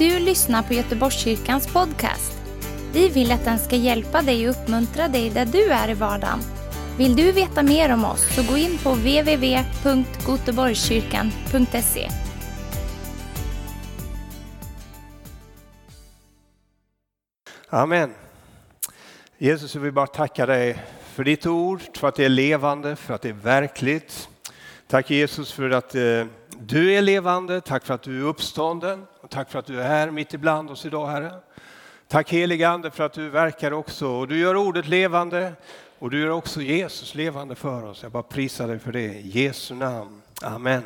du lyssnar på Göteborgskyrkans podcast. Vi vill att den ska hjälpa dig och uppmuntra dig där du är i vardagen. Vill du veta mer om oss så gå in på www.goteborgskyrkan.se. Amen. Jesus, jag vill bara tacka dig för ditt ord, för att det är levande, för att det är verkligt. Tack Jesus för att eh, du är levande, tack för att du är uppstånden och tack för att du är här mitt ibland oss idag Herre. Tack helige Ande för att du verkar också och du gör ordet levande och du gör också Jesus levande för oss. Jag bara prisar dig för det i Jesu namn. Amen.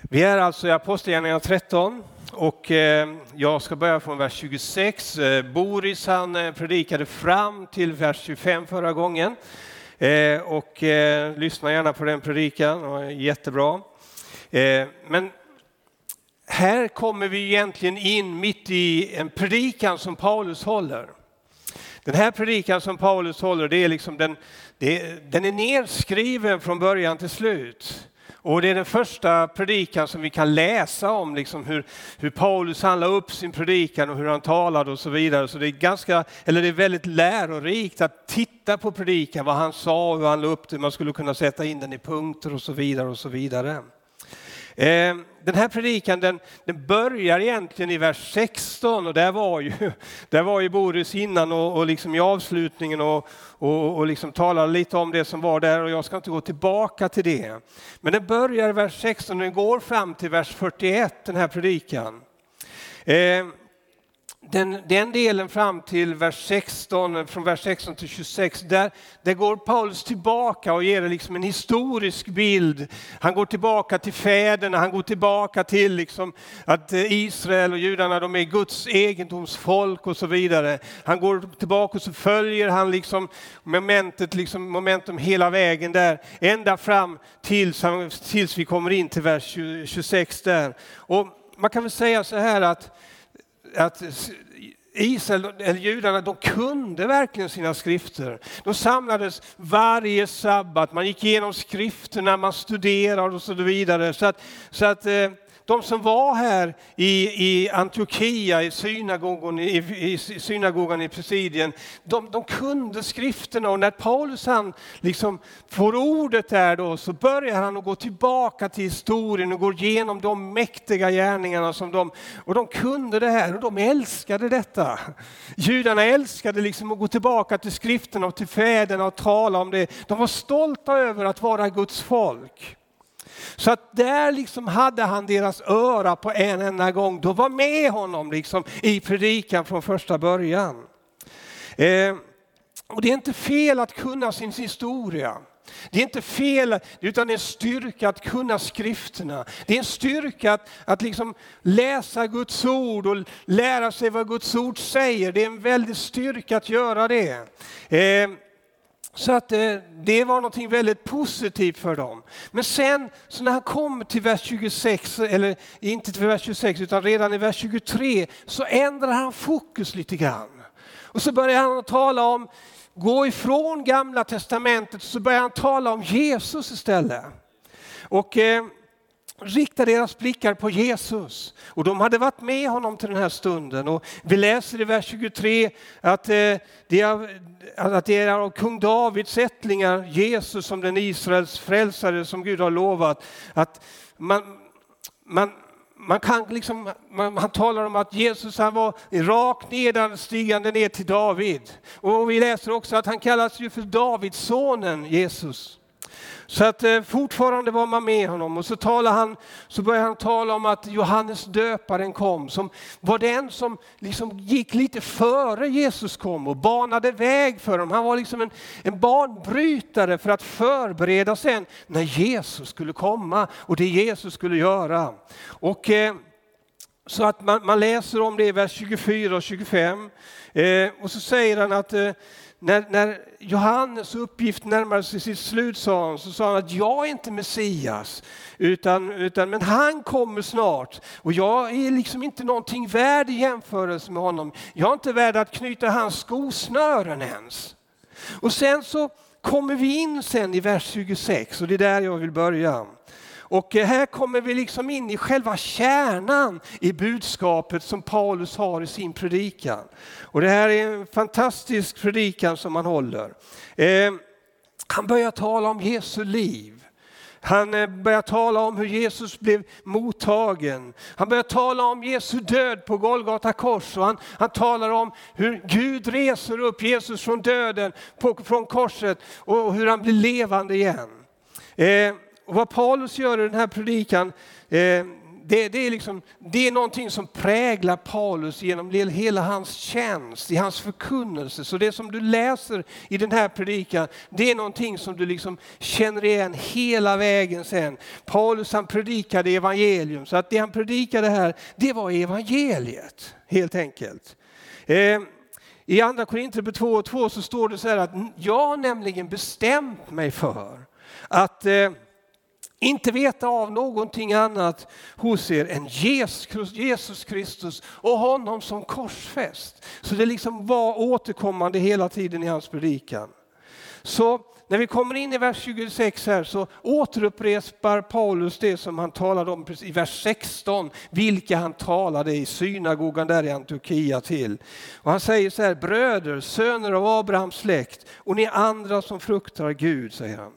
Vi är alltså i Apostlagärningarna 13 och eh, jag ska börja från vers 26. Eh, Boris han eh, predikade fram till vers 25 förra gången. Och lyssna gärna på den predikan, var jättebra. Eh, men här kommer vi egentligen in mitt i en predikan som Paulus håller. Den här predikan som Paulus håller, det är liksom den, det, den är nedskriven från början till slut. Och det är den första predikan som vi kan läsa om, liksom hur, hur Paulus han upp sin predikan och hur han talade och så vidare. Så det är, ganska, eller det är väldigt lärorikt att titta på predikan, vad han sa, hur han la upp det. Man skulle kunna sätta in den i punkter och så vidare. och så vidare. Eh, den här predikan den, den, börjar egentligen i vers 16 och där var ju, där var ju Boris innan och, och liksom i avslutningen och, och, och liksom talade lite om det som var där och jag ska inte gå tillbaka till det. Men den börjar i vers 16 och den går fram till vers 41 den här predikan. Eh, den, den delen fram till vers 16, från vers 16 till 26, där, där går Paulus tillbaka och ger liksom en historisk bild. Han går tillbaka till fäderna, han går tillbaka till liksom att Israel och judarna de är Guds egendomsfolk och så vidare. Han går tillbaka och så följer han liksom momentet, liksom momentum hela vägen där, ända fram tills, tills vi kommer in till vers 26 där. Och man kan väl säga så här att att Israel, eller judarna, de kunde verkligen sina skrifter. De samlades varje sabbat, man gick igenom skrifterna, man studerade och så vidare. Så att, så att eh, de som var här i, i Antiochia, i synagogan i, i, synagogan i Presidien, de, de, kunde skrifterna och när Paulus han liksom får ordet där då så börjar han att gå tillbaka till historien och går igenom de mäktiga gärningarna som de, och de kunde det här och de älskade detta. Judarna älskade liksom att gå tillbaka till skrifterna och till fäderna och tala om det. De var stolta över att vara Guds folk. Så att där liksom hade han deras öra på en enda gång. De var med honom liksom i predikan från första början. Eh, och det är inte fel att kunna sin historia. Det är inte fel, utan det är en styrka att kunna skrifterna. Det är en styrka att, att liksom läsa Guds ord och lära sig vad Guds ord säger. Det är en väldig styrka att göra det. Eh, så att eh, det var något väldigt positivt för dem. Men sen så när han kom till vers 26, eller inte till vers 26 utan redan i vers 23 så ändrar han fokus lite grann. Och så börjar han tala om, gå ifrån gamla testamentet, så börjar han tala om Jesus istället. Och eh, rikta deras blickar på Jesus. Och de hade varit med honom till den här stunden. Och vi läser i vers 23 att eh, det är, att det är av kung Davids ättlingar, Jesus som den Israels frälsare som Gud har lovat. Att man, man, man kan liksom, man, han talar om att Jesus han var rakt nedanstigande ner till David. Och vi läser också att han kallas ju för Davidssonen Jesus. Så att eh, fortfarande var man med honom och så, talar han, så börjar han tala om att Johannes döparen kom, som var den som liksom gick lite före Jesus kom och banade väg för honom. Han var liksom en, en banbrytare för att förbereda sen när Jesus skulle komma och det Jesus skulle göra. Och, eh, så att man, man, läser om det i vers 24 och 25. Eh, och så säger han att eh, när, när Johannes uppgift närmade sig sitt slut sa han, så sa han att jag är inte Messias, utan, utan, men han kommer snart. Och jag är liksom inte någonting värd i jämförelse med honom. Jag är inte värd att knyta hans skosnören ens. Och sen så kommer vi in sen i vers 26 och det är där jag vill börja. Och här kommer vi liksom in i själva kärnan i budskapet som Paulus har i sin predikan. Och det här är en fantastisk predikan som han håller. Eh, han börjar tala om Jesu liv. Han eh, börjar tala om hur Jesus blev mottagen. Han börjar tala om Jesu död på Golgata kors och han, han talar om hur Gud reser upp Jesus från döden, på, från korset och hur han blir levande igen. Eh, och vad Paulus gör i den här predikan, eh, det, det, är liksom, det är någonting som präglar Paulus genom hela hans tjänst, i hans förkunnelse. Så det som du läser i den här predikan, det är någonting som du liksom känner igen hela vägen sen. Paulus han predikade evangelium, så att det han predikade här, det var evangeliet helt enkelt. Eh, I andra Korinthierbrevet 2 och 2 så står det så här att jag har nämligen bestämt mig för att eh, inte veta av någonting annat hos er än Jesus Kristus och honom som korsfäst. Så det liksom var återkommande hela tiden i hans predikan. Så när vi kommer in i vers 26 här så återupprepar Paulus det som han talade om i vers 16, vilka han talade i synagogan där i Antiochia till. Och han säger så här, bröder, söner av Abrahams släkt och ni andra som fruktar Gud, säger han.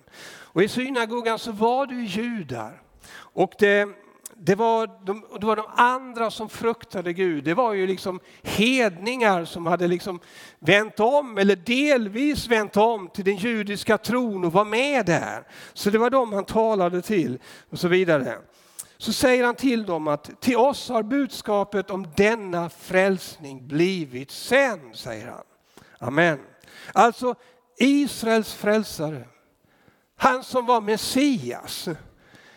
Och I synagogan så var det judar. Och det, det, var de, det var de andra som fruktade Gud. Det var ju liksom hedningar som hade liksom vänt om, eller delvis vänt om till den judiska tron och var med där. Så det var dem han talade till och så vidare. Så säger han till dem att till oss har budskapet om denna frälsning blivit sänd, säger han. Amen. Alltså Israels frälsare han som var Messias.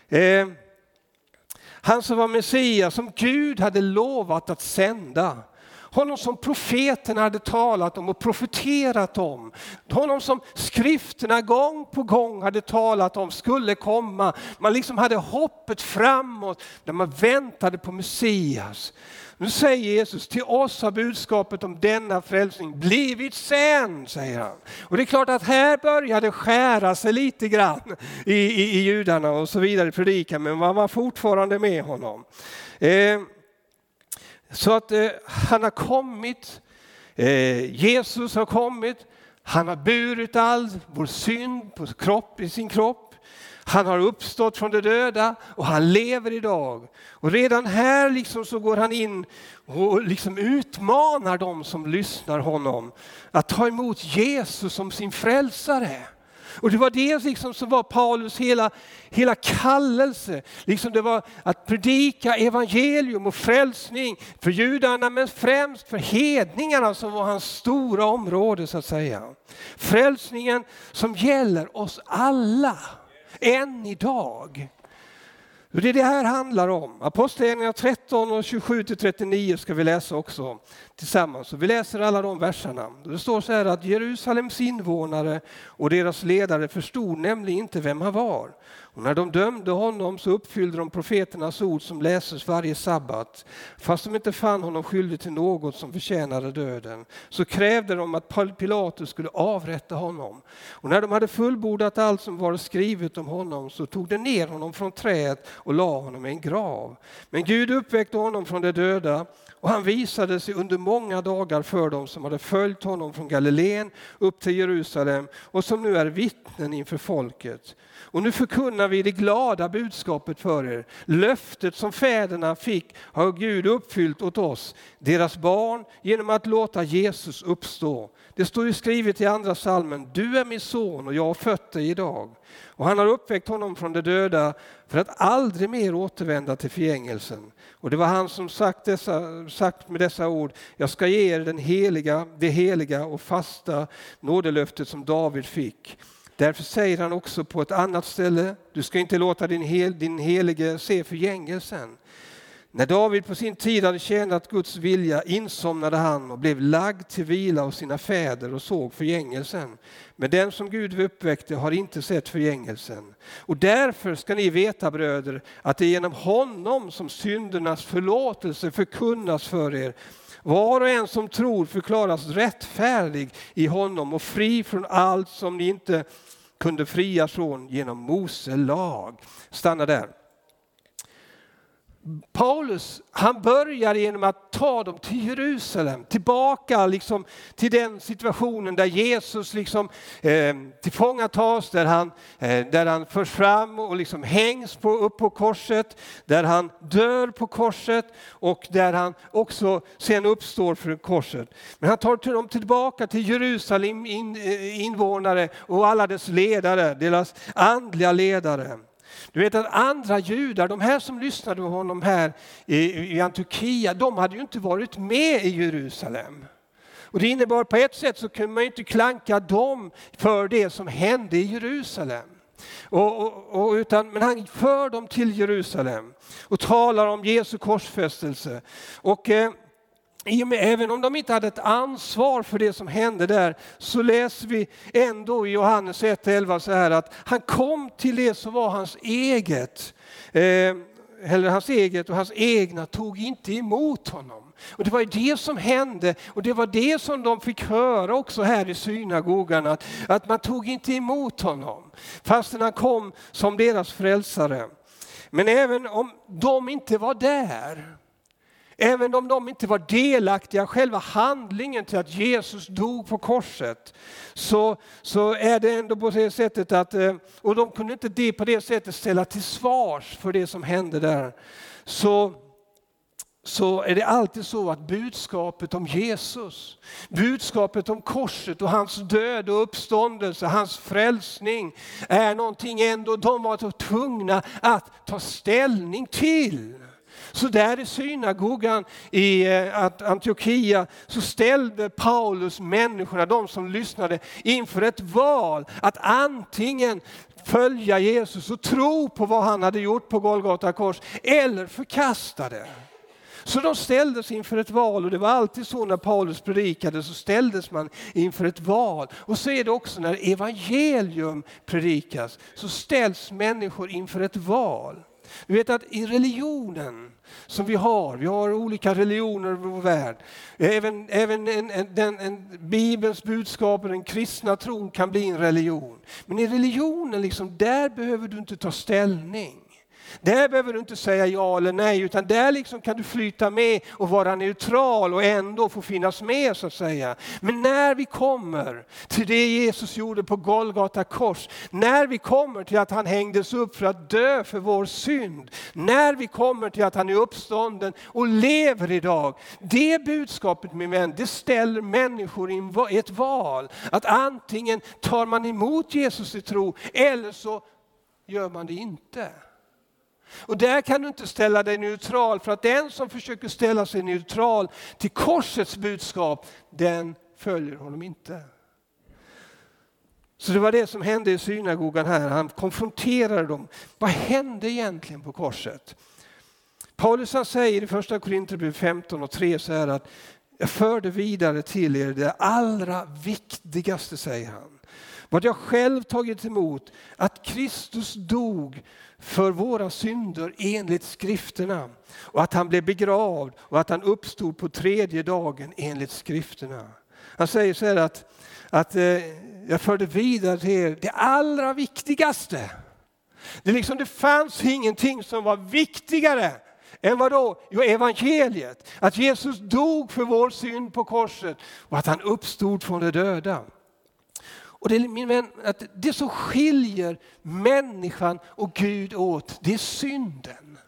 Eh, han som var Messias, som Gud hade lovat att sända. Honom som profeterna hade talat om och profeterat om. Honom som skrifterna gång på gång hade talat om skulle komma. Man liksom hade hoppet framåt när man väntade på Messias. Nu säger Jesus, till oss har budskapet om denna frälsning blivit sänd, säger han. Och det är klart att här börjar det skära sig lite grann i, i, i judarna och så vidare i predikan, men man var fortfarande med honom. Eh, så att eh, han har kommit, eh, Jesus har kommit, han har burit all vår synd på kropp, i sin kropp. Han har uppstått från de döda och han lever idag. Och redan här liksom så går han in och liksom utmanar dem som lyssnar honom att ta emot Jesus som sin frälsare. Och det var det liksom som var Paulus hela, hela kallelse. Liksom det var att predika evangelium och frälsning för judarna men främst för hedningarna som var hans stora område så att säga. Frälsningen som gäller oss alla än idag. Det är det här handlar om. Apostlagärningarna 13 och 27 till 39 ska vi läsa också tillsammans. Och vi läser alla de verserna. Det står så här att Jerusalems invånare och deras ledare förstod nämligen inte vem han var. Och när de dömde honom så uppfyllde de profeternas ord som läses varje sabbat. Fast de inte fann honom skyldig till något som förtjänade döden så krävde de att Pilatus skulle avrätta honom. Och när de hade fullbordat allt som var skrivet om honom så tog de ner honom från träet och la honom i en grav. Men Gud uppväckte honom från de döda och han visade sig under många dagar för dem som hade följt honom från Galileen upp till Jerusalem och som nu är vittnen inför folket. Och nu förkunnar vi det glada budskapet för er. Löftet som fäderna fick har Gud uppfyllt åt oss, deras barn, genom att låta Jesus uppstå. Det står ju skrivet i andra salmen, du är min son och jag har fött dig idag. Och han har uppväckt honom från de döda för att aldrig mer återvända till förgängelsen. Och det var han som sagt, dessa, sagt med dessa ord, jag ska ge er den heliga, det heliga och fasta nådelöftet som David fick. Därför säger han också på ett annat ställe, du ska inte låta din, hel, din helige se förgängelsen. När David på sin tid hade tjänat Guds vilja insomnade han och blev lagd till vila av sina fäder och såg förgängelsen. Men den som Gud uppväckte har inte sett förgängelsen. Och därför ska ni veta bröder att det är genom honom som syndernas förlåtelse förkunnas för er. Var och en som tror förklaras rättfärdig i honom och fri från allt som ni inte kunde frias från genom Mose lag. Stanna där. Paulus han börjar genom att ta dem till Jerusalem, tillbaka liksom till den situationen där Jesus liksom, eh, tillfångatas, där han, eh, där han förs fram och liksom hängs på, upp på korset, där han dör på korset och där han också sen uppstår för korset. Men han tar dem tillbaka till Jerusalem, in, eh, invånare och alla dess ledare, deras andliga ledare. Du vet att andra judar, de här som lyssnade på honom här i, i Antiochia, de hade ju inte varit med i Jerusalem. Och det innebar på ett sätt så kunde man inte klanka dem för det som hände i Jerusalem. Och, och, och, utan, men han för dem till Jerusalem och talar om Jesu korsfästelse. Och, eh, i och med, även om de inte hade ett ansvar för det som hände där så läser vi ändå i Johannes 1.11 så här att han kom till det som var hans eget. Eh, eller hans eget och hans egna tog inte emot honom. Och Det var det som hände och det var det som de fick höra också här i synagogan att, att man tog inte emot honom fastän han kom som deras frälsare. Men även om de inte var där Även om de inte var delaktiga i själva handlingen till att Jesus dog på korset så, så är det ändå på det sättet att, eh, och de kunde inte det på det sättet ställa till svars för det som hände där. Så, så är det alltid så att budskapet om Jesus, budskapet om korset och hans död och uppståndelse, hans frälsning är någonting ändå de var tvungna att ta ställning till. Så där i synagogan i eh, Antiochia så ställde Paulus människorna, de som lyssnade, inför ett val att antingen följa Jesus och tro på vad han hade gjort på Golgata kors eller förkasta det. Så de ställdes inför ett val och det var alltid så när Paulus predikade så ställdes man inför ett val. Och så är det också när evangelium predikas så ställs människor inför ett val. Du vet att i religionen som vi har, vi har olika religioner i vår värld. Även, även en, en, den, en, Bibelns budskap och den kristna tron kan bli en religion. Men i religionen, liksom, där behöver du inte ta ställning. Där behöver du inte säga ja eller nej, utan där liksom kan du flyta med och vara neutral och ändå få finnas med så att säga. Men när vi kommer till det Jesus gjorde på Golgata kors, när vi kommer till att han hängdes upp för att dö för vår synd, när vi kommer till att han är uppstånden och lever idag. Det budskapet min vän, det ställer människor i ett val. Att antingen tar man emot Jesus i tro eller så gör man det inte. Och där kan du inte ställa dig neutral för att den som försöker ställa sig neutral till korsets budskap, den följer honom inte. Så det var det som hände i synagogan här. Han konfronterade dem. Vad hände egentligen på korset? Paulus han säger i första Korinthierbrevet 15 och 3 så här att jag förde vidare till er det allra viktigaste, säger han. Vad jag själv tagit emot, att Kristus dog för våra synder enligt skrifterna och att han blev begravd och att han uppstod på tredje dagen enligt skrifterna. Han säger så här att, att eh, jag förde vidare till er det allra viktigaste. Det, liksom, det fanns ingenting som var viktigare än vad då? Jo, evangeliet. Att Jesus dog för vår synd på korset och att han uppstod från de döda. Och det, min vän, att det som skiljer människan och Gud åt, det är synden.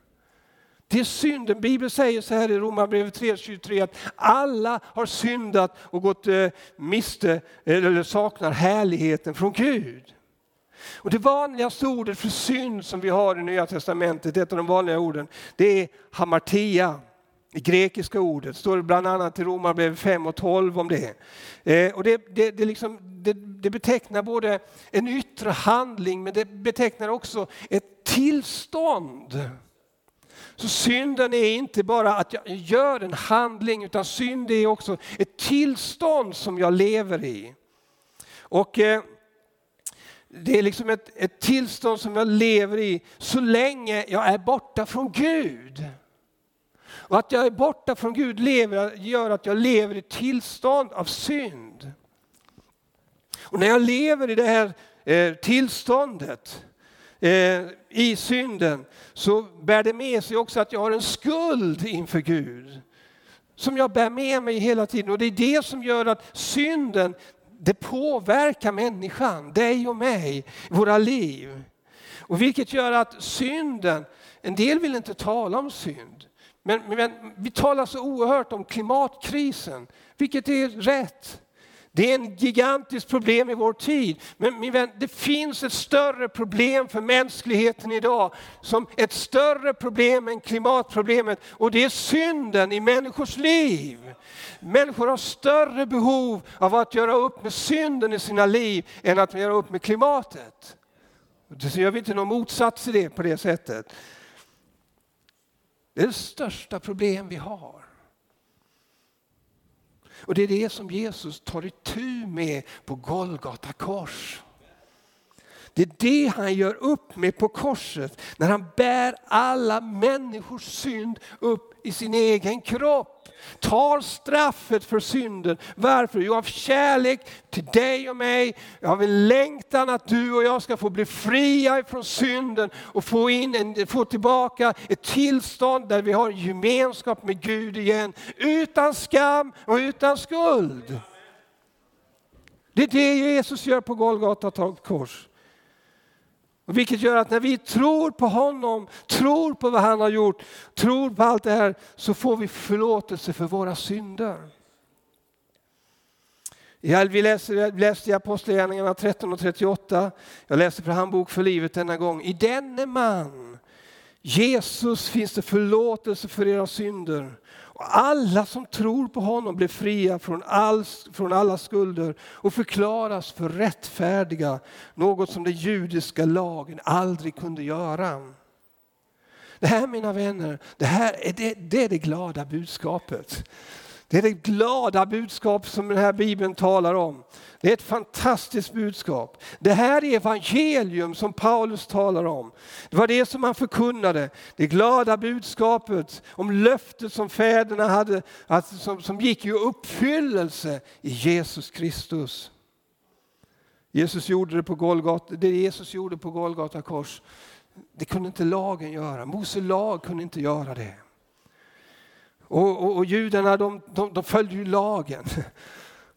Det är synden. Bibeln säger så här i Romarbrevet 3.23 att alla har syndat och gått eh, miste eh, eller saknar härligheten från Gud. Och det vanligaste ordet för synd som vi har i Nya Testamentet, ett av de vanliga orden, det är hamartia. Det grekiska ordet står det bland annat i Romarbrevet 5 och 12 om det. Eh, och det, det, det, liksom, det, det betecknar både en yttre handling men det betecknar också ett tillstånd. Så synden är inte bara att jag gör en handling utan synd är också ett tillstånd som jag lever i. Och eh, Det är liksom ett, ett tillstånd som jag lever i så länge jag är borta från Gud. Och att jag är borta från Gud lever, gör att jag lever i tillstånd av synd. Och när jag lever i det här eh, tillståndet eh, i synden så bär det med sig också att jag har en skuld inför Gud. Som jag bär med mig hela tiden och det är det som gör att synden det påverkar människan, dig och mig, våra liv. Och vilket gör att synden, en del vill inte tala om synd. Men, men vi talar så oerhört om klimatkrisen, vilket är rätt. Det är en gigantiskt problem i vår tid. Men min vän, det finns ett större problem för mänskligheten idag. Som ett större problem än klimatproblemet. Och det är synden i människors liv. Människor har större behov av att göra upp med synden i sina liv än att göra upp med klimatet. Så gör vi inte någon motsats i det på det sättet. Det är det största problem vi har. Och det är det som Jesus tar itu med på Golgata kors. Det är det han gör upp med på korset när han bär alla människors synd upp i sin egen kropp tar straffet för synden. Varför? Jo, av kärlek till dig och mig, av en längtan att du och jag ska få bli fria från synden och få, in en, få tillbaka ett tillstånd där vi har gemenskap med Gud igen, utan skam och utan skuld. Det är det Jesus gör på Golgata kors. Och vilket gör att när vi tror på honom, tror på vad han har gjort, tror på allt det här, så får vi förlåtelse för våra synder. Vi läste, läste i Apostlagärningarna 13 och 38. Jag läser för Handbok för livet denna gång. I denne man, Jesus, finns det förlåtelse för era synder alla som tror på honom blir fria från, all, från alla skulder och förklaras för rättfärdiga, något som den judiska lagen aldrig kunde göra. Det här mina vänner, det här är det, det, är det glada budskapet. Det är det glada budskap som den här bibeln talar om. Det är ett fantastiskt budskap. Det här är evangelium som Paulus talar om. Det var det som han förkunnade. Det glada budskapet om löftet som fäderna hade, alltså som, som gick i uppfyllelse i Jesus Kristus. Jesus gjorde det på Golgata, det Jesus gjorde på Golgata kors, det kunde inte lagen göra. Mose lag kunde inte göra det. Och, och, och judarna de, de, de följde ju lagen.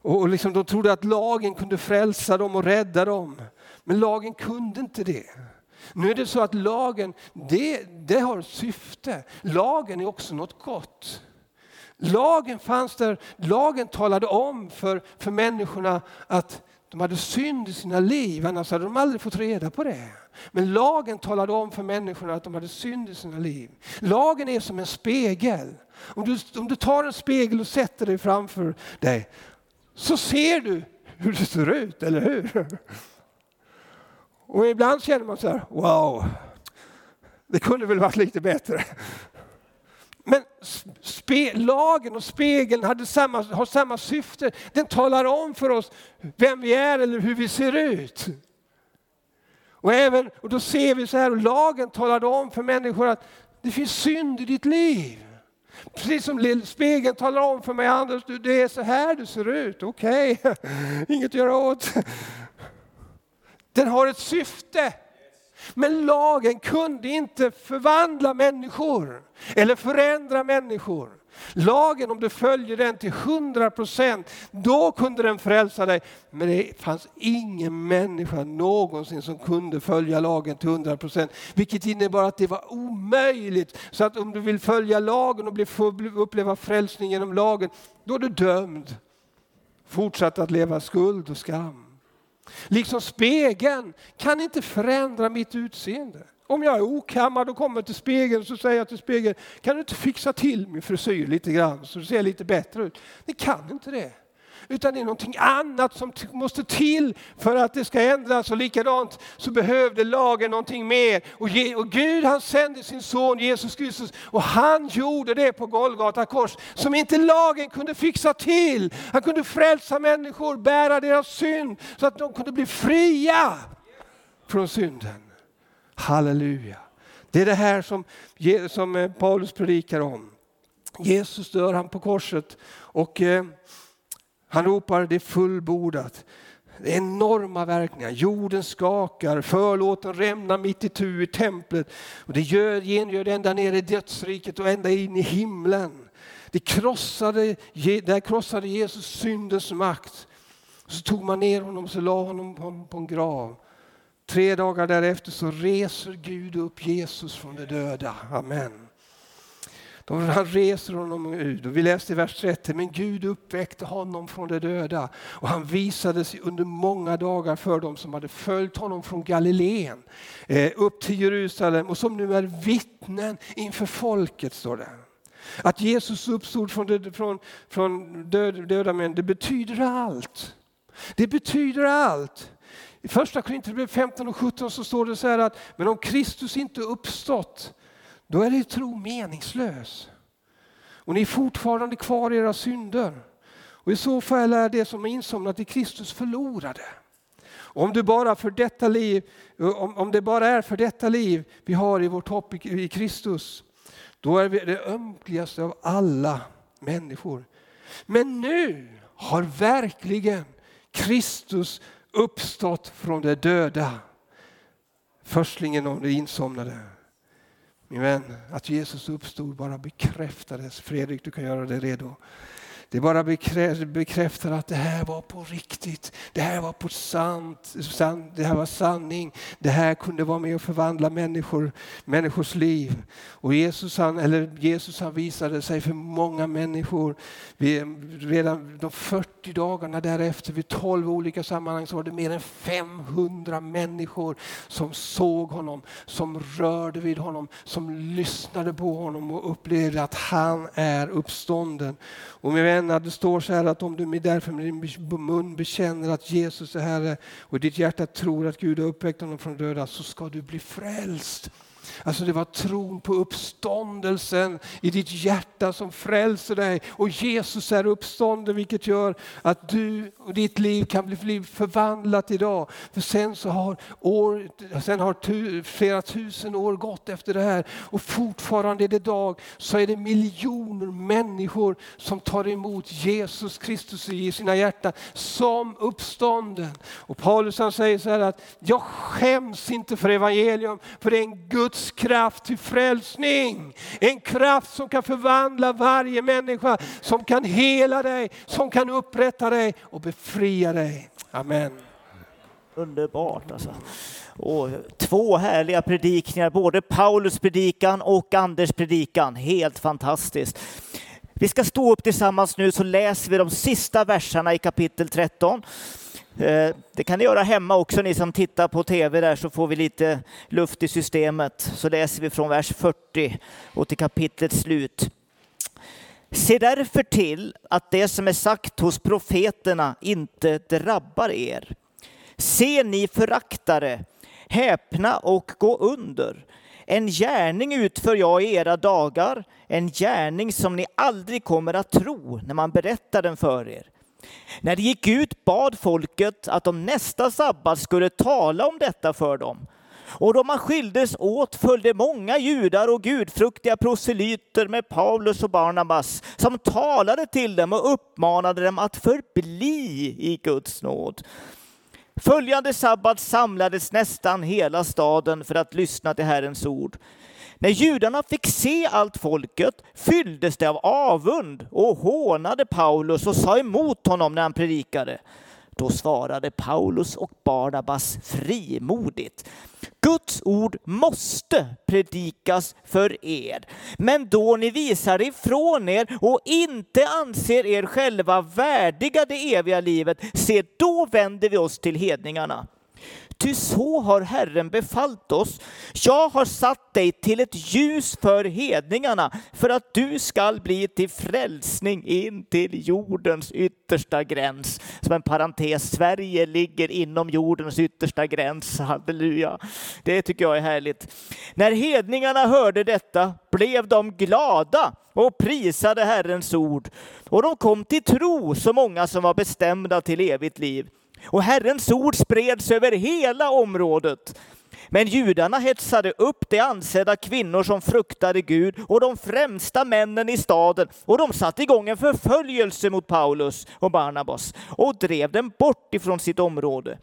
Och liksom de trodde att lagen kunde frälsa dem och rädda dem. Men lagen kunde inte det. Nu är det så att lagen, det, det har ett syfte. Lagen är också något gott. Lagen fanns där, lagen talade om för, för människorna att de hade synd i sina liv, annars hade de aldrig fått reda på det. Men lagen talade om för människorna att de hade synd i sina liv. Lagen är som en spegel. Om du, om du tar en spegel och sätter dig framför dig så ser du hur det ser ut, eller hur? Och ibland känner man så här, wow, det kunde väl varit lite bättre. Men lagen och spegeln hade samma, har samma syfte. Den talar om för oss vem vi är eller hur vi ser ut. Och, även, och då ser vi så här, och lagen talade om för människor att det finns synd i ditt liv. Precis som spegeln talar om för mig, Anders, det är så här du ser ut. Okej, okay. inget att göra åt. Den har ett syfte. Men lagen kunde inte förvandla människor eller förändra människor. Lagen, om du följer den till 100 procent, då kunde den frälsa dig. Men det fanns ingen människa någonsin som kunde följa lagen till 100 procent. Vilket innebar att det var omöjligt. Så att om du vill följa lagen och uppleva frälsning genom lagen, då är du dömd. Fortsatt att leva skuld och skam. Liksom spegeln kan inte förändra mitt utseende. Om jag är okammad och kommer till spegeln så säger jag till spegeln, kan du inte fixa till min frisyr lite grann så det ser lite bättre ut? Det kan inte det. Utan det är någonting annat som måste till för att det ska ändras. Och likadant så behövde lagen någonting mer. Och, och Gud han sände sin son Jesus Kristus och han gjorde det på Golgata kors som inte lagen kunde fixa till. Han kunde frälsa människor, bära deras synd så att de kunde bli fria från synden. Halleluja. Det är det här som, som eh, Paulus predikar om. Jesus dör han på korset och eh, han ropar det är fullbordat. Det är enorma verkningar. Jorden skakar, förlåten rämnar mitt i tu i templet. Och det gör, gengör ända ner i dödsriket och ända in i himlen. Det krossade, där krossade Jesus syndens makt. Så tog man ner honom och så la honom på, på en grav. Tre dagar därefter så reser Gud upp Jesus från de döda. Amen. Han reser honom ut. Och vi läste i vers 30, men Gud uppväckte honom från de döda och han visade sig under många dagar för dem som hade följt honom från Galileen eh, upp till Jerusalem och som nu är vittnen inför folket, står det. Att Jesus uppstod från, döda, från, från död, döda män, det betyder allt. Det betyder allt. I första Korinthierbrevet 15 och 17 så står det så här att men om Kristus inte uppstått då är er tro meningslös. Och ni är fortfarande kvar i era synder. Och I så fall är det som är insomnat i Kristus förlorade. Om det, bara för detta liv, om, om det bara är för detta liv vi har i vårt hopp i, i Kristus, då är vi det ömkligaste av alla människor. Men nu har verkligen Kristus uppstått från de döda. Förstlingen av de insomnade. Min vän, att Jesus uppstod bara bekräftades. Fredrik, du kan göra dig redo. Det bara bekräftar att det här var på riktigt. Det här var på sant, det här var sanning. Det här kunde vara med och förvandla människor, människors liv. Och Jesus han, eller Jesus han visade sig för många människor. redan de 40 dagarna därefter, vid 12 olika sammanhang, så var det mer än 500 människor som såg honom, som rörde vid honom, som lyssnade på honom och upplevde att han är uppstånden. Och min bekänna, det står så här att om du därför med din mun bekänner att Jesus är Herre och ditt hjärta tror att Gud har uppväckt honom från döda så ska du bli frälst. Alltså det var tron på uppståndelsen i ditt hjärta som frälser dig. Och Jesus är uppstånden vilket gör att du och ditt liv kan bli förvandlat idag. För sen, så har, år, sen har tu, flera tusen år gått efter det här och fortfarande är det dag så är det miljoner människor som tar emot Jesus Kristus i sina hjärtan som uppstånden. Och Paulus han säger så här att jag skäms inte för evangelium för det är en Guds Guds kraft till frälsning. En kraft som kan förvandla varje människa, som kan hela dig, som kan upprätta dig och befria dig. Amen. Underbart alltså. Och två härliga predikningar, både Paulus predikan och Anders predikan. Helt fantastiskt. Vi ska stå upp tillsammans nu så läser vi de sista verserna i kapitel 13. Eh, det kan ni göra hemma också, ni som tittar på tv där, så får vi lite luft i systemet. Så läser vi från vers 40 och till kapitlets slut. Se därför till att det som är sagt hos profeterna inte drabbar er. Se ni föraktare, häpna och gå under. En gärning utför jag i era dagar, en gärning som ni aldrig kommer att tro när man berättar den för er. När de gick ut bad folket att de nästa sabbat skulle tala om detta för dem. Och då man skildes åt följde många judar och gudfruktiga proselyter med Paulus och Barnabas som talade till dem och uppmanade dem att förbli i Guds nåd. Följande sabbat samlades nästan hela staden för att lyssna till Herrens ord. När judarna fick se allt folket fylldes de av avund och hånade Paulus och sa emot honom när han predikade. Då svarade Paulus och Barnabas frimodigt. Guds ord måste predikas för er. Men då ni visar ifrån er och inte anser er själva värdiga det eviga livet, se då vänder vi oss till hedningarna. Ty så har Herren befallt oss. Jag har satt dig till ett ljus för hedningarna för att du skall bli till frälsning in till jordens yttersta gräns. Som en parentes, Sverige ligger inom jordens yttersta gräns. Halleluja. Det tycker jag är härligt. När hedningarna hörde detta blev de glada och prisade Herrens ord. Och de kom till tro, så många som var bestämda till evigt liv. Och Herrens ord spreds över hela området. Men judarna hetsade upp de ansedda kvinnor som fruktade Gud och de främsta männen i staden och de satte igång en förföljelse mot Paulus och Barnabas och drev dem bort ifrån sitt område.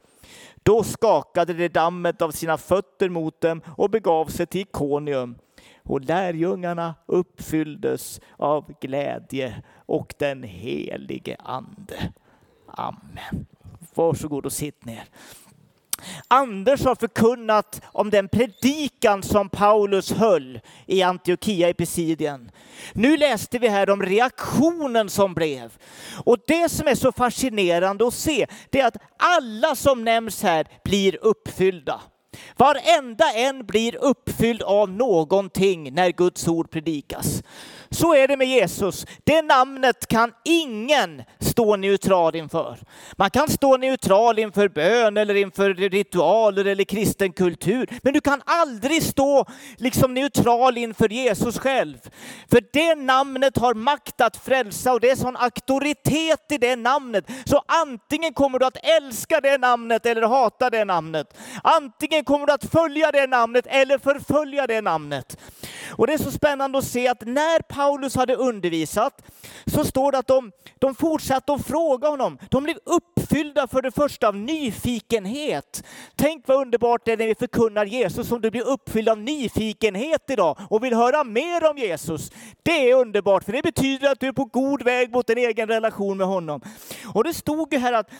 Då skakade de dammet av sina fötter mot dem och begav sig till Ikonium. Och lärjungarna uppfylldes av glädje och den helige ande. Amen. Varsågod och sitt ner. Anders har förkunnat om den predikan som Paulus höll i Antiochia i Pisidien. Nu läste vi här om reaktionen som blev. Och det som är så fascinerande att se, det är att alla som nämns här blir uppfyllda. Varenda en blir uppfylld av någonting när Guds ord predikas. Så är det med Jesus. Det namnet kan ingen stå neutral inför. Man kan stå neutral inför bön eller inför ritualer eller kristen kultur. Men du kan aldrig stå liksom neutral inför Jesus själv. För det namnet har makt att frälsa och det är sån auktoritet i det namnet. Så antingen kommer du att älska det namnet eller hata det namnet. Antingen kommer du att följa det namnet eller förfölja det namnet. Och det är så spännande att se att när Paulus hade undervisat så står det att de, de fortsatte att fråga honom. De blev uppfyllda för det första av nyfikenhet. Tänk vad underbart det är när vi förkunnar Jesus, om du blir uppfylld av nyfikenhet idag och vill höra mer om Jesus. Det är underbart, för det betyder att du är på god väg mot en egen relation med honom. Och det stod ju här att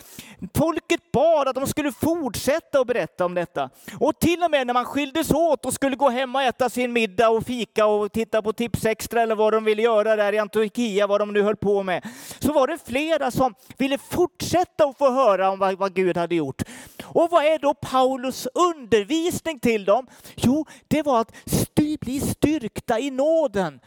folket bad att de skulle fortsätta att berätta om detta. Och till och med när man skildes åt och skulle gå hem och äta sin middag och fika och titta på Tips Extra eller vad vad de ville göra där i Antiochia, vad de nu höll på med, så var det flera som ville fortsätta att få höra om vad, vad Gud hade gjort. Och vad är då Paulus undervisning till dem? Jo, det var att styr, bli styrkta i nåden.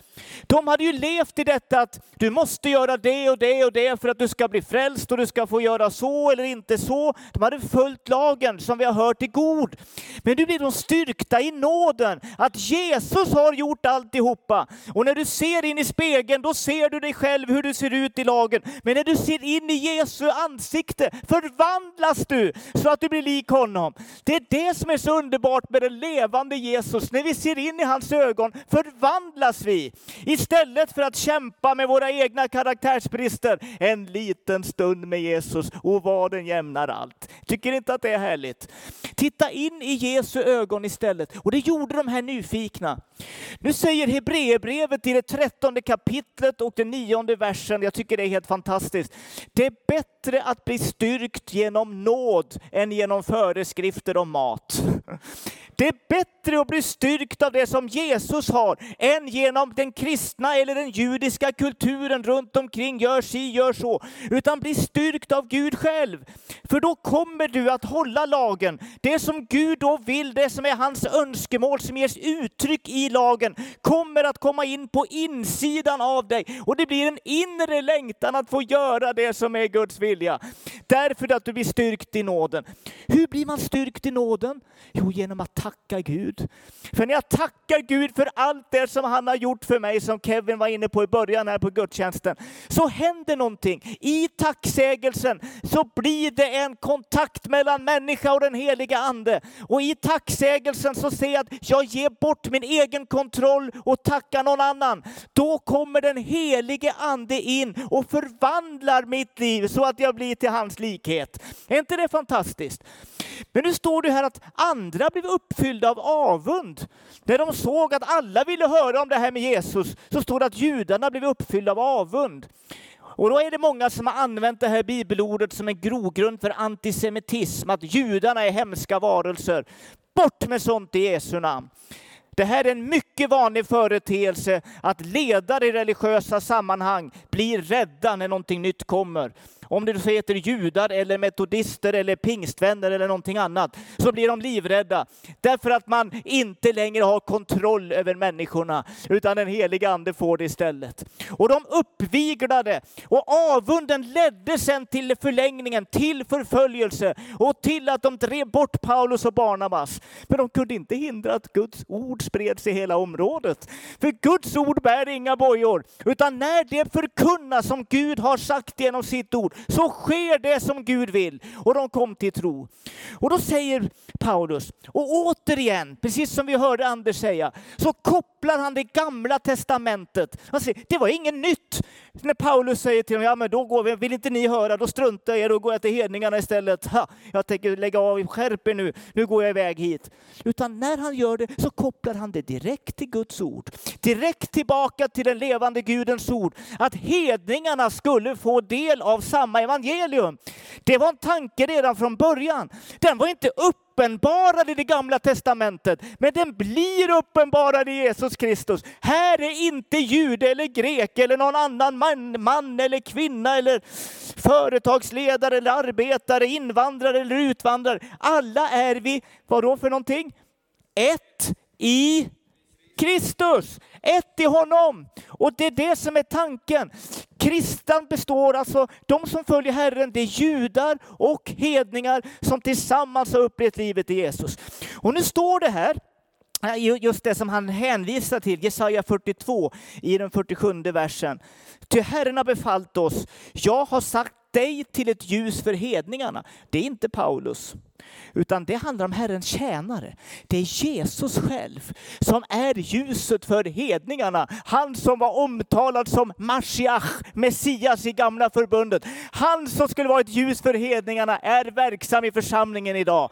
De hade ju levt i detta att du måste göra det och det och det för att du ska bli frälst och du ska få göra så eller inte så. De hade följt lagen som vi har hört i god. Men nu blir de styrkta i nåden, att Jesus har gjort alltihopa. Och när du ser in i spegeln, då ser du dig själv hur du ser ut i lagen. Men när du ser in i Jesu ansikte förvandlas du så att du blir lik honom. Det är det som är så underbart med den levande Jesus. När vi ser in i hans ögon förvandlas vi. Istället för att kämpa med våra egna karaktärsbrister en liten stund med Jesus och vad den jämnar allt. Tycker inte att det är härligt? Titta in i Jesu ögon istället. Och det gjorde de här nyfikna. Nu säger Hebreerbrevet i det trettonde kapitlet och den nionde versen, jag tycker det är helt fantastiskt. Det är bättre att bli styrkt genom nåd än genom föreskrifter om mat. Det är bättre att bli styrkt av det som Jesus har än genom den kristna eller den judiska kulturen runt omkring. Gör si, gör så. Utan bli styrkt av Gud själv. För då kommer du att hålla lagen. Det som Gud då vill, det som är hans önskemål som ges uttryck i lagen, kommer att komma in på insidan av dig. Och det blir en inre längtan att få göra det som är Guds vilja. Därför att du blir styrkt i nåden. Hur blir man styrkt i nåden? Jo, genom att tacka Gud. För när jag tackar Gud för allt det som han har gjort för mig, mig som Kevin var inne på i början här på gudstjänsten, så händer någonting. I tacksägelsen så blir det en kontakt mellan människa och den heliga ande. Och i tacksägelsen så ser jag att jag ger bort min egen kontroll och tackar någon annan. Då kommer den helige ande in och förvandlar mitt liv så att jag blir till hans likhet. Är inte det fantastiskt? Men nu står det här att andra blev uppfyllda av avund. När de såg att alla ville höra om det här med Jesus så står det att judarna blev uppfyllda av avund. Och då är det många som har använt det här bibelordet som en grogrund för antisemitism, att judarna är hemska varelser. Bort med sånt i Jesu namn. Det här är en mycket vanlig företeelse att ledare i religiösa sammanhang blir rädda när någonting nytt kommer om det så heter judar eller metodister eller pingstvänner eller någonting annat, så blir de livrädda. Därför att man inte längre har kontroll över människorna, utan den heliga ande får det istället. Och de uppviglade och avunden ledde sen till förlängningen, till förföljelse och till att de drev bort Paulus och Barnabas. Men de kunde inte hindra att Guds ord spreds i hela området. För Guds ord bär inga bojor, utan när det förkunnas som Gud har sagt genom sitt ord, så sker det som Gud vill. Och de kom till tro. Och då säger Paulus, och återigen, precis som vi hörde Anders säga, så kopplar han det gamla testamentet. Han säger, det var inget nytt. När Paulus säger till dem, ja men då går vi, vill inte ni höra, då struntar jag er och går jag till hedningarna istället. Ha, jag tänker lägga av, skärp er nu, nu går jag iväg hit. Utan när han gör det så kopplar han det direkt till Guds ord. Direkt tillbaka till den levande Gudens ord. Att hedningarna skulle få del av samma evangelium. Det var en tanke redan från början. Den var inte uppenbarad i det gamla testamentet, men den blir uppenbarad i Jesus Kristus. Här är inte jude eller grek eller någon annan man, man eller kvinna eller företagsledare eller arbetare, invandrare eller utvandrare. Alla är vi, vadå för någonting? Ett i Kristus, ett i honom. Och det är det som är tanken. Kristan består alltså, de som följer Herren, det är judar och hedningar som tillsammans har upplevt livet i Jesus. Och nu står det här, eh, just det som han hänvisar till, Jesaja 42 i den 47 versen. Ty Herren har befallt oss, jag har sagt dig till ett ljus för hedningarna. Det är inte Paulus. Utan det handlar om Herrens tjänare. Det är Jesus själv som är ljuset för hedningarna. Han som var omtalad som Mashiach, Messias i gamla förbundet. Han som skulle vara ett ljus för hedningarna är verksam i församlingen idag.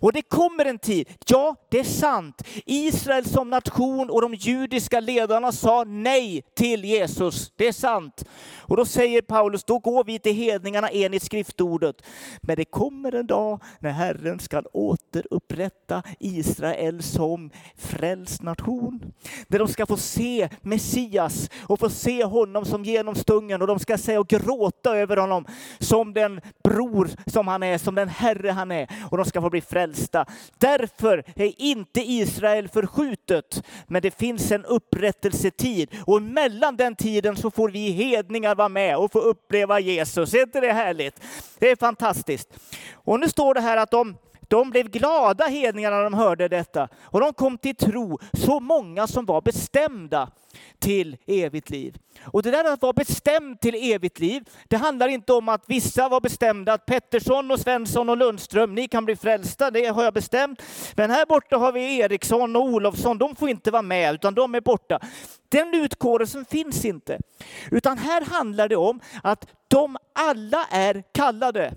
Och det kommer en tid, ja det är sant, Israel som nation och de judiska ledarna sa nej till Jesus. Det är sant. Och då säger Paulus, då går vi till hedningarna enligt skriftordet. Men det kommer en dag när Herren ska återupprätta Israel som frälst nation. Där de ska få se Messias och få se honom som genomstungen och de ska säga och gråta över honom som den bror som han är, som den Herre han är. Och de ska få bli frälsta. Därför är inte Israel förskjutet, men det finns en upprättelsetid och mellan den tiden så får vi hedningar vara med och få uppleva Jesus. Är inte det härligt? Det är fantastiskt. Och nu står det här att de de blev glada hedningarna när de hörde detta och de kom till tro, så många som var bestämda till evigt liv. Och det där att vara bestämd till evigt liv, det handlar inte om att vissa var bestämda, att Pettersson och Svensson och Lundström, ni kan bli frälsta, det har jag bestämt. Men här borta har vi Eriksson och Olofsson, de får inte vara med, utan de är borta. Den utkårelsen finns inte. Utan här handlar det om att de alla är kallade.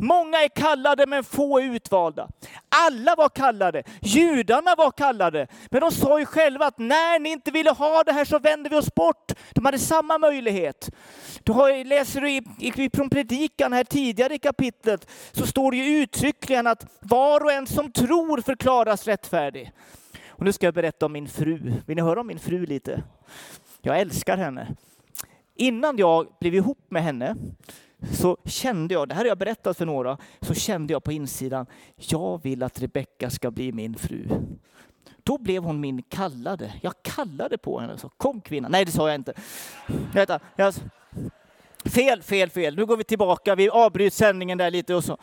Många är kallade men få är utvalda. Alla var kallade. Judarna var kallade. Men de sa ju själva att när ni inte ville ha det här så vänder vi oss bort. De hade samma möjlighet. Du har, läser du i, i, från predikan här tidigare i kapitlet så står det ju uttryckligen att var och en som tror förklaras rättfärdig. Och nu ska jag berätta om min fru. Vill ni höra om min fru lite? Jag älskar henne. Innan jag blev ihop med henne så kände jag, det här har jag berättat för några, så kände jag på insidan, jag vill att Rebecka ska bli min fru. Då blev hon min kallade. Jag kallade på henne. och sa, Kom kvinna. Nej, det sa jag inte. Vänta, jag, fel, fel, fel. Nu går vi tillbaka. Vi avbryter sändningen där lite och så.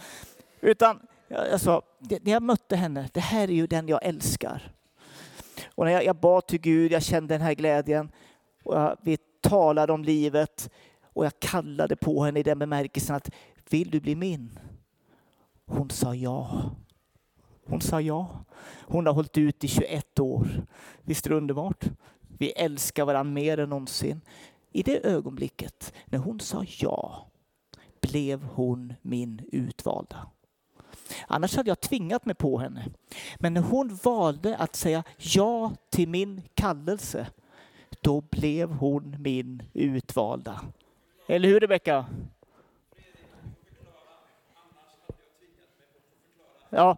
Utan jag sa, när jag mötte henne, det här är ju den jag älskar. Och när jag, jag bad till Gud, jag kände den här glädjen. Och jag, vi talade om livet. Och jag kallade på henne i den bemärkelsen att vill du bli min? Hon sa ja. Hon sa ja. Hon har hållit ut i 21 år. Visst är det underbart? Vi älskar varandra mer än någonsin. I det ögonblicket när hon sa ja blev hon min utvalda. Annars hade jag tvingat mig på henne. Men när hon valde att säga ja till min kallelse, då blev hon min utvalda. Eller hur Rebecka? Ja,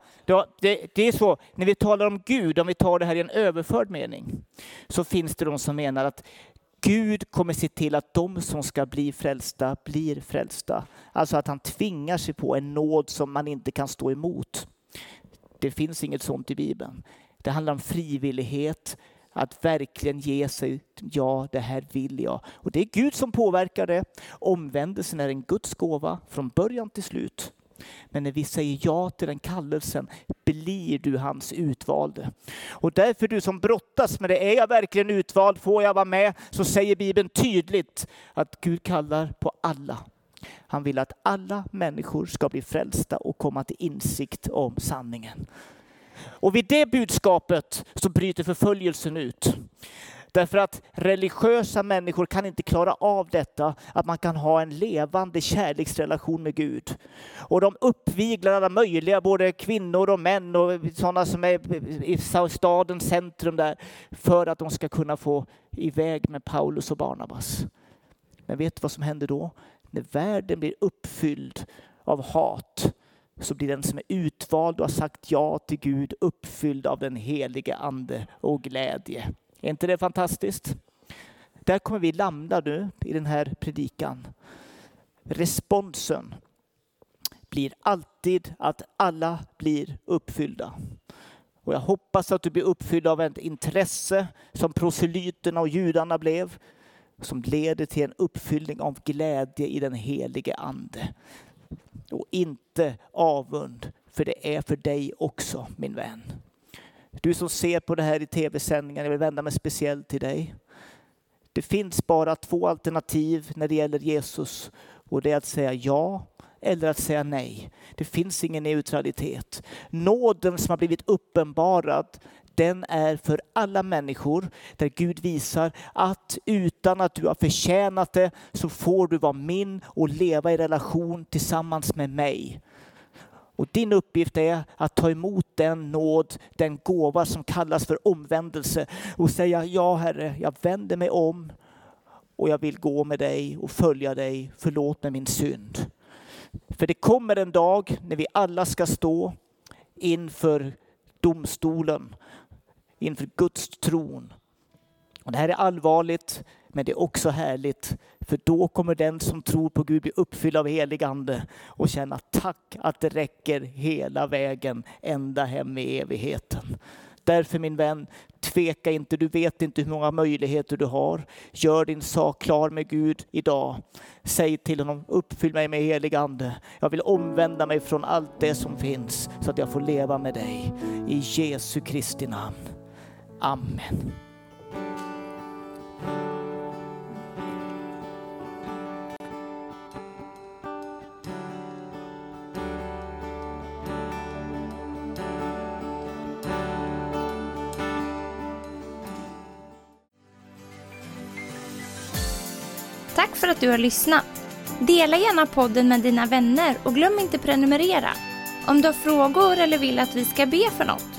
det, det, är så, när vi talar om Gud, om vi tar det här i en överförd mening, så finns det de som menar att Gud kommer se till att de som ska bli frälsta blir frälsta. Alltså att han tvingar sig på en nåd som man inte kan stå emot. Det finns inget sånt i Bibeln. Det handlar om frivillighet, att verkligen ge sig, ja det här vill jag. Och det är Gud som påverkar det. Omvändelsen är en Guds gåva från början till slut. Men när vi säger ja till den kallelsen blir du hans utvalde. Och därför du som brottas med det, är jag verkligen utvald, får jag vara med? Så säger Bibeln tydligt att Gud kallar på alla. Han vill att alla människor ska bli frälsta och komma till insikt om sanningen. Och vid det budskapet så bryter förföljelsen ut. Därför att religiösa människor kan inte klara av detta, att man kan ha en levande kärleksrelation med Gud. Och de uppviglar alla möjliga, både kvinnor och män och sådana som är i stadens centrum där, för att de ska kunna få iväg med Paulus och Barnabas. Men vet du vad som händer då? När världen blir uppfylld av hat så blir den som är utvald och har sagt ja till Gud uppfylld av den helige ande och glädje. Är inte det fantastiskt? Där kommer vi landa nu i den här predikan. Responsen blir alltid att alla blir uppfyllda. Och jag hoppas att du blir uppfylld av ett intresse som proselyterna och judarna blev, som leder till en uppfyllning av glädje i den helige Ande. Och inte avund, för det är för dig också, min vän. Du som ser på det här i tv-sändningen, jag vill vända mig speciellt till dig. Det finns bara två alternativ när det gäller Jesus och det är att säga ja eller att säga nej. Det finns ingen neutralitet. Nåden som har blivit uppenbarad, den är för alla människor där Gud visar att utan att du har förtjänat det så får du vara min och leva i relation tillsammans med mig. Och din uppgift är att ta emot den nåd, den gåva som kallas för omvändelse och säga ja Herre, jag vänder mig om och jag vill gå med dig och följa dig. Förlåt mig min synd. För det kommer en dag när vi alla ska stå inför domstolen, inför Guds tron. Och det här är allvarligt, men det är också härligt. För då kommer den som tror på Gud bli uppfylld av helig ande och känna tack att det räcker hela vägen ända hem i evigheten. Därför min vän, tveka inte. Du vet inte hur många möjligheter du har. Gör din sak klar med Gud idag. Säg till honom, uppfyll mig med helig ande. Jag vill omvända mig från allt det som finns så att jag får leva med dig. I Jesu Kristi namn. Amen. Tack för att du har lyssnat. Dela gärna podden med dina vänner och glöm inte prenumerera. Om du har frågor eller vill att vi ska be för något